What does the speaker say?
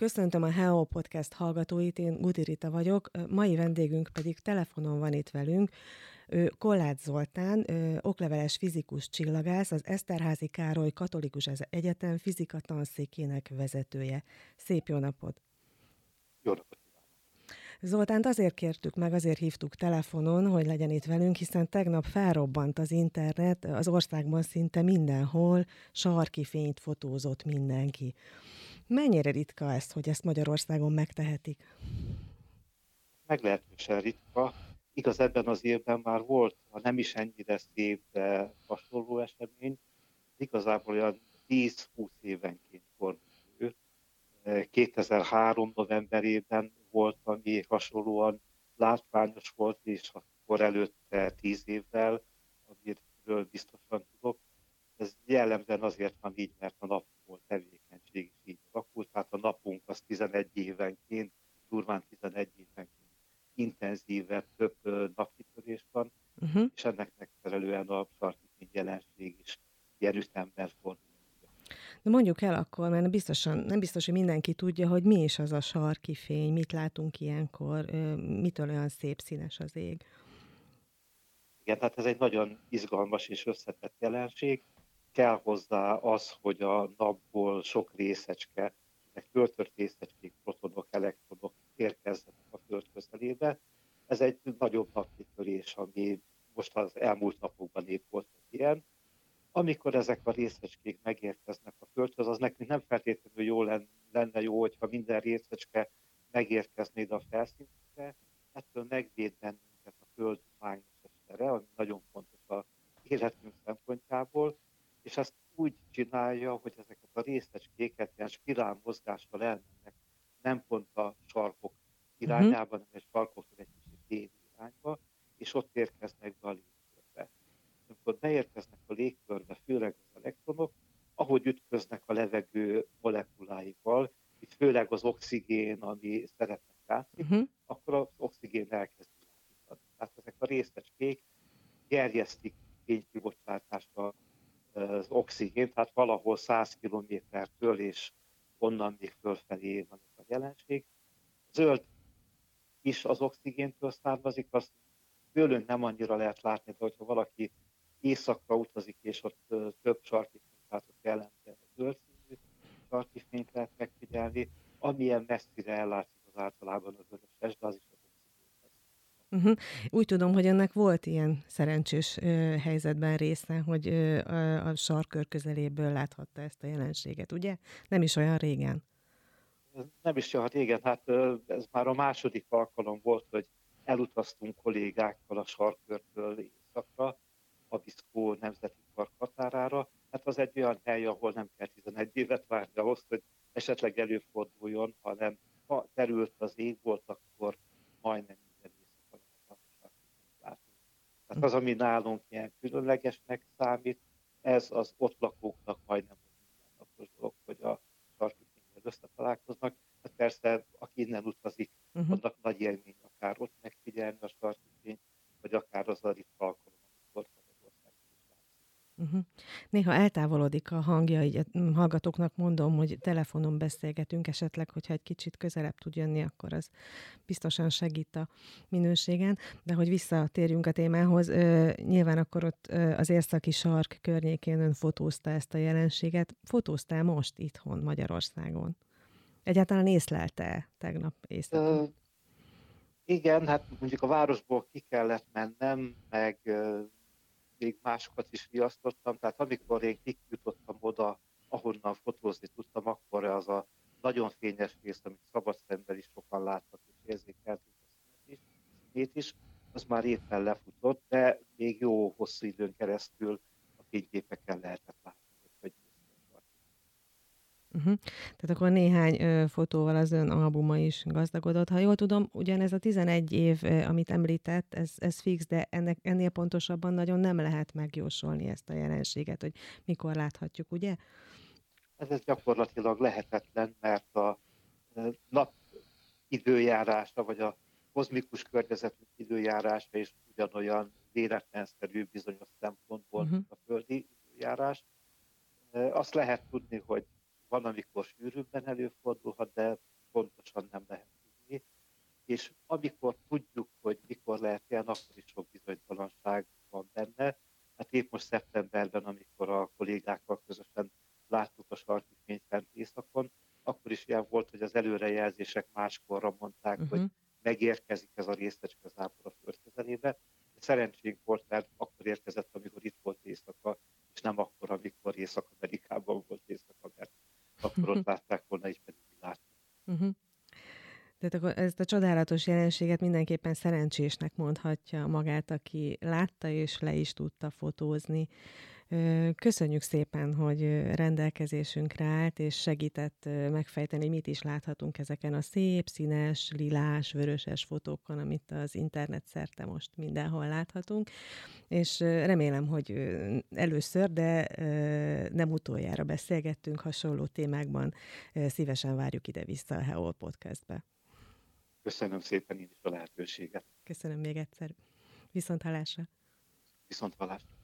Köszöntöm a Heo Podcast hallgatóit, én Rita vagyok, mai vendégünk pedig telefonon van itt velünk. Ő Kollát Zoltán, okleveles fizikus csillagász, az Eszterházi Károly Katolikus Egyetem fizika tanszékének vezetője. Szép jó napot! Jó napot! Zoltánt azért kértük meg, azért hívtuk telefonon, hogy legyen itt velünk, hiszen tegnap felrobbant az internet, az országban szinte mindenhol sarki fényt fotózott mindenki. Mennyire ritka ezt, hogy ezt Magyarországon megtehetik? Meglehetősen ritka. Igaz, ebben az évben már volt, ha nem is ennyire szép, de hasonló esemény. Igazából olyan 10-20 évenként fordul 2003 novemberében volt, ami hasonlóan látványos volt, és akkor előtte 10 évvel, amiről biztosan tudok. Ez jellemzően azért van így, mert a nap volt tevékenység is így alakult, tehát a napunk az 11 évenként, durván 11 évenként intenzívebb, több napkitörés van, uh-huh. és ennek megfelelően a sarki jelenség is ilyen ütemben fordul. De mondjuk el akkor, mert biztosan, nem biztos, hogy mindenki tudja, hogy mi is az a sarki fény, mit látunk ilyenkor, mitől olyan szép színes az ég. Igen, tehát ez egy nagyon izgalmas és összetett jelenség. Kell hozzá az, hogy a napból sok részecske, egy föltört részecskék, protonok, elektronok érkeznek a Föld közelébe. Ez egy nagyobb napkitörés, ami most az elmúlt napokban épp volt ilyen amikor ezek a részecskék megérkeznek a Földhöz, az nekünk nem feltétlenül jó lenne jó, hogyha minden részecske megérkeznéd a felszínre, ettől megvéd bennünket a Föld mágneses tere, ami nagyon fontos a életünk szempontjából, és ezt úgy csinálja, hogy ezeket a részecskéket ilyen spirál mozgással elmennek, nem pont a sarkok irányába, uh-huh. hanem egy sarkoktól egy kicsit déli irányba, és ott érkeznek be a amikor beérkeznek a légkörbe, főleg az elektronok, ahogy ütköznek a levegő molekuláival, itt főleg az oxigén, ami szerepet játszik, uh-huh. akkor az oxigén elkezd világítani. Tehát ezek a részecskék gerjesztik fénykibocsátásra az oxigén, tehát valahol 100 kilométertől és onnan még fölfelé van ez a jelenség. Zöld is az oxigéntől származik, azt tőlünk nem annyira lehet látni, de hogyha valaki északra utazik, és ott több sarki fénytátok jellemzően zöld színű sarki fényt lehet megfigyelni, amilyen messzire ellátszik az általában a vöröses, de az az Uh-huh. Úgy tudom, hogy ennek volt ilyen szerencsés ö, helyzetben része, hogy ö, a, a sarkör közeléből láthatta ezt a jelenséget, ugye? Nem is olyan régen. Nem is olyan régen, hát ö, ez már a második alkalom volt, hogy elutaztunk kollégákkal a sarkörtől északra, Abiszkó Nemzeti Park határára. Hát az egy olyan hely, ahol nem kell 11 évet várni ahhoz, hogy esetleg előforduljon, hanem ha terült az ég volt, akkor majdnem minden éjszaka lehet Tehát az, ami nálunk ilyen különlegesnek számít, ez az ott lakóknak majdnem mindennapos dolog, hogy a sarki összetalálkoznak. Hát persze, aki innen utazik, uh-huh. annak nagy élmény akár ott megfigyelni a sarki fényt, vagy akár az a ritka alkalom, Uh-huh. Néha eltávolodik a hangja, így a hallgatóknak mondom, hogy telefonon beszélgetünk esetleg, hogyha egy kicsit közelebb tud jönni, akkor az biztosan segít a minőségen. De hogy visszatérjünk a témához, ö, nyilván akkor ott ö, az északi sark környékén ön fotózta ezt a jelenséget. Fotóztál most itthon Magyarországon? Egyáltalán észlelte tegnap éjszaka? igen, hát mondjuk a városból ki kellett mennem, meg még másokat is riasztottam, tehát amikor én kikjutottam oda, ahonnan fotózni tudtam, akkor az a nagyon fényes rész, amit szabad szemben is sokan láttak és érzékelték is, is, az már éppen lefutott, de még jó hosszú időn keresztül a fényképeken lehetett látni. Uh-huh. Tehát akkor néhány ö, fotóval az ön albuma is gazdagodott. Ha jól tudom, ugyanez a 11 év, ö, amit említett, ez, ez fix, de ennek, ennél pontosabban nagyon nem lehet megjósolni ezt a jelenséget, hogy mikor láthatjuk, ugye? Ez, ez gyakorlatilag lehetetlen, mert a nap időjárása, vagy a kozmikus környezetünk időjárása is ugyanolyan véletlenszerű bizonyos szempontból, uh-huh. a földi időjárás. Azt lehet tudni, hogy van, amikor sűrűbben előfordulhat, de pontosan nem lehet tudni. És amikor tudjuk, hogy mikor lehet ilyen, akkor is sok bizonytalanság van benne. Hát épp most szeptemberben, amikor a kollégákkal közösen láttuk a sarki fényt fent éjszakon, akkor is ilyen volt, hogy az előrejelzések máskorra mondták, uh-huh. hogy megérkezik ez a részecske zápor a föld közelébe. Szerencsénk volt, mert akkor érkezett, amikor itt volt éjszaka, és nem akkor, amikor Észak-Amerikában volt éjszaka, mert akkor ott látták volna, és pedig mi láttuk. Uh-huh. Akkor ezt a csodálatos jelenséget mindenképpen szerencsésnek mondhatja magát, aki látta és le is tudta fotózni. Köszönjük szépen, hogy rendelkezésünkre állt, és segített megfejteni, mit is láthatunk ezeken a szép, színes, lilás, vöröses fotókon, amit az internet szerte most mindenhol láthatunk. És remélem, hogy először, de nem utoljára beszélgettünk hasonló témákban. Szívesen várjuk ide-vissza a Heol Podcastbe. Köszönöm szépen én is a lehetőséget. Köszönöm még egyszer. Viszont hallásra. Viszont hallásra.